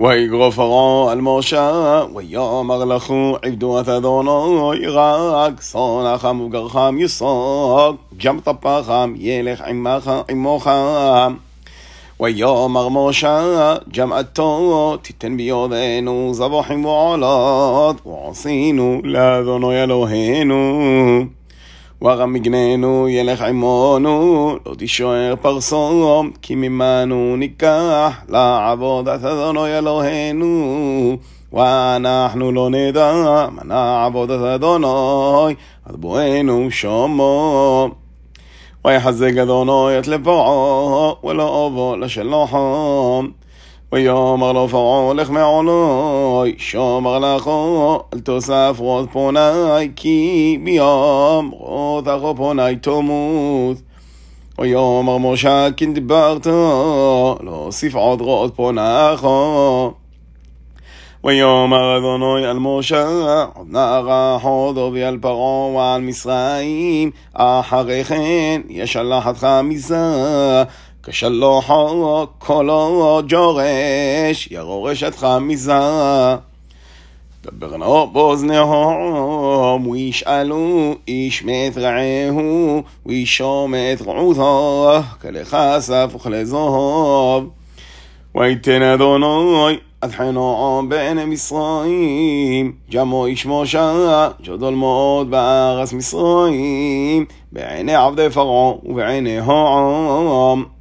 ויגרו פרעה על משה, ויאמר לכו עבדו את אדוני רק שונאכם וגרכם יסוג, גם טפחם ילך עמך עמוך. ויאמר משה, ג'מעתו תיתן ביודנו זבוחים ועולות, ועשינו לאדוני אלוהינו. ורם מגננו ילך עמנו, לא תישאר פרסום, כי ממנו ניקח לעבוד את אדוני אלוהינו. ואנחנו לא נדע מה נעבוד את אדוני, אז בואנו שומו. ויחזק אדוני את לפרעה, ולא אבוא לשלוחו. ויאמר לו פרעה לך מעולי, שומר לכו, אל תוסף רות פוני, כי ביום רותך פוני תמות. ויאמר משה כן דיברת, להוסיף עוד רות פונך. ויאמר אדוני על משה, עוד נערה חודו על פרעה ועל מצרים, אחרי כן ישלחתך מזה. כשלוחו קולו ג'ורש, ירורש את חמיזה. דברנו באוזניהם, וישאלו איש מאת רעהו, וישום את רעותו, כלכסף וכלזהוב. ויתן אדוני עד חנועם בעיני מצרים, ג'מו איש משה, ג'דול מאוד בארץ מצרים, בעיני עבדי פרעה ובעיני העם.